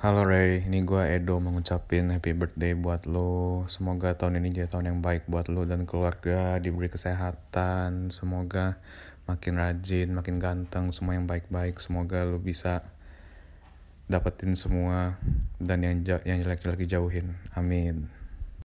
Halo Ray, ini gue Edo mengucapin happy birthday buat lo. Semoga tahun ini jadi tahun yang baik buat lo dan keluarga, diberi kesehatan. Semoga makin rajin, makin ganteng, semua yang baik-baik. Semoga lo bisa dapetin semua dan yang yang jelek-jelek dijauhin. Amin.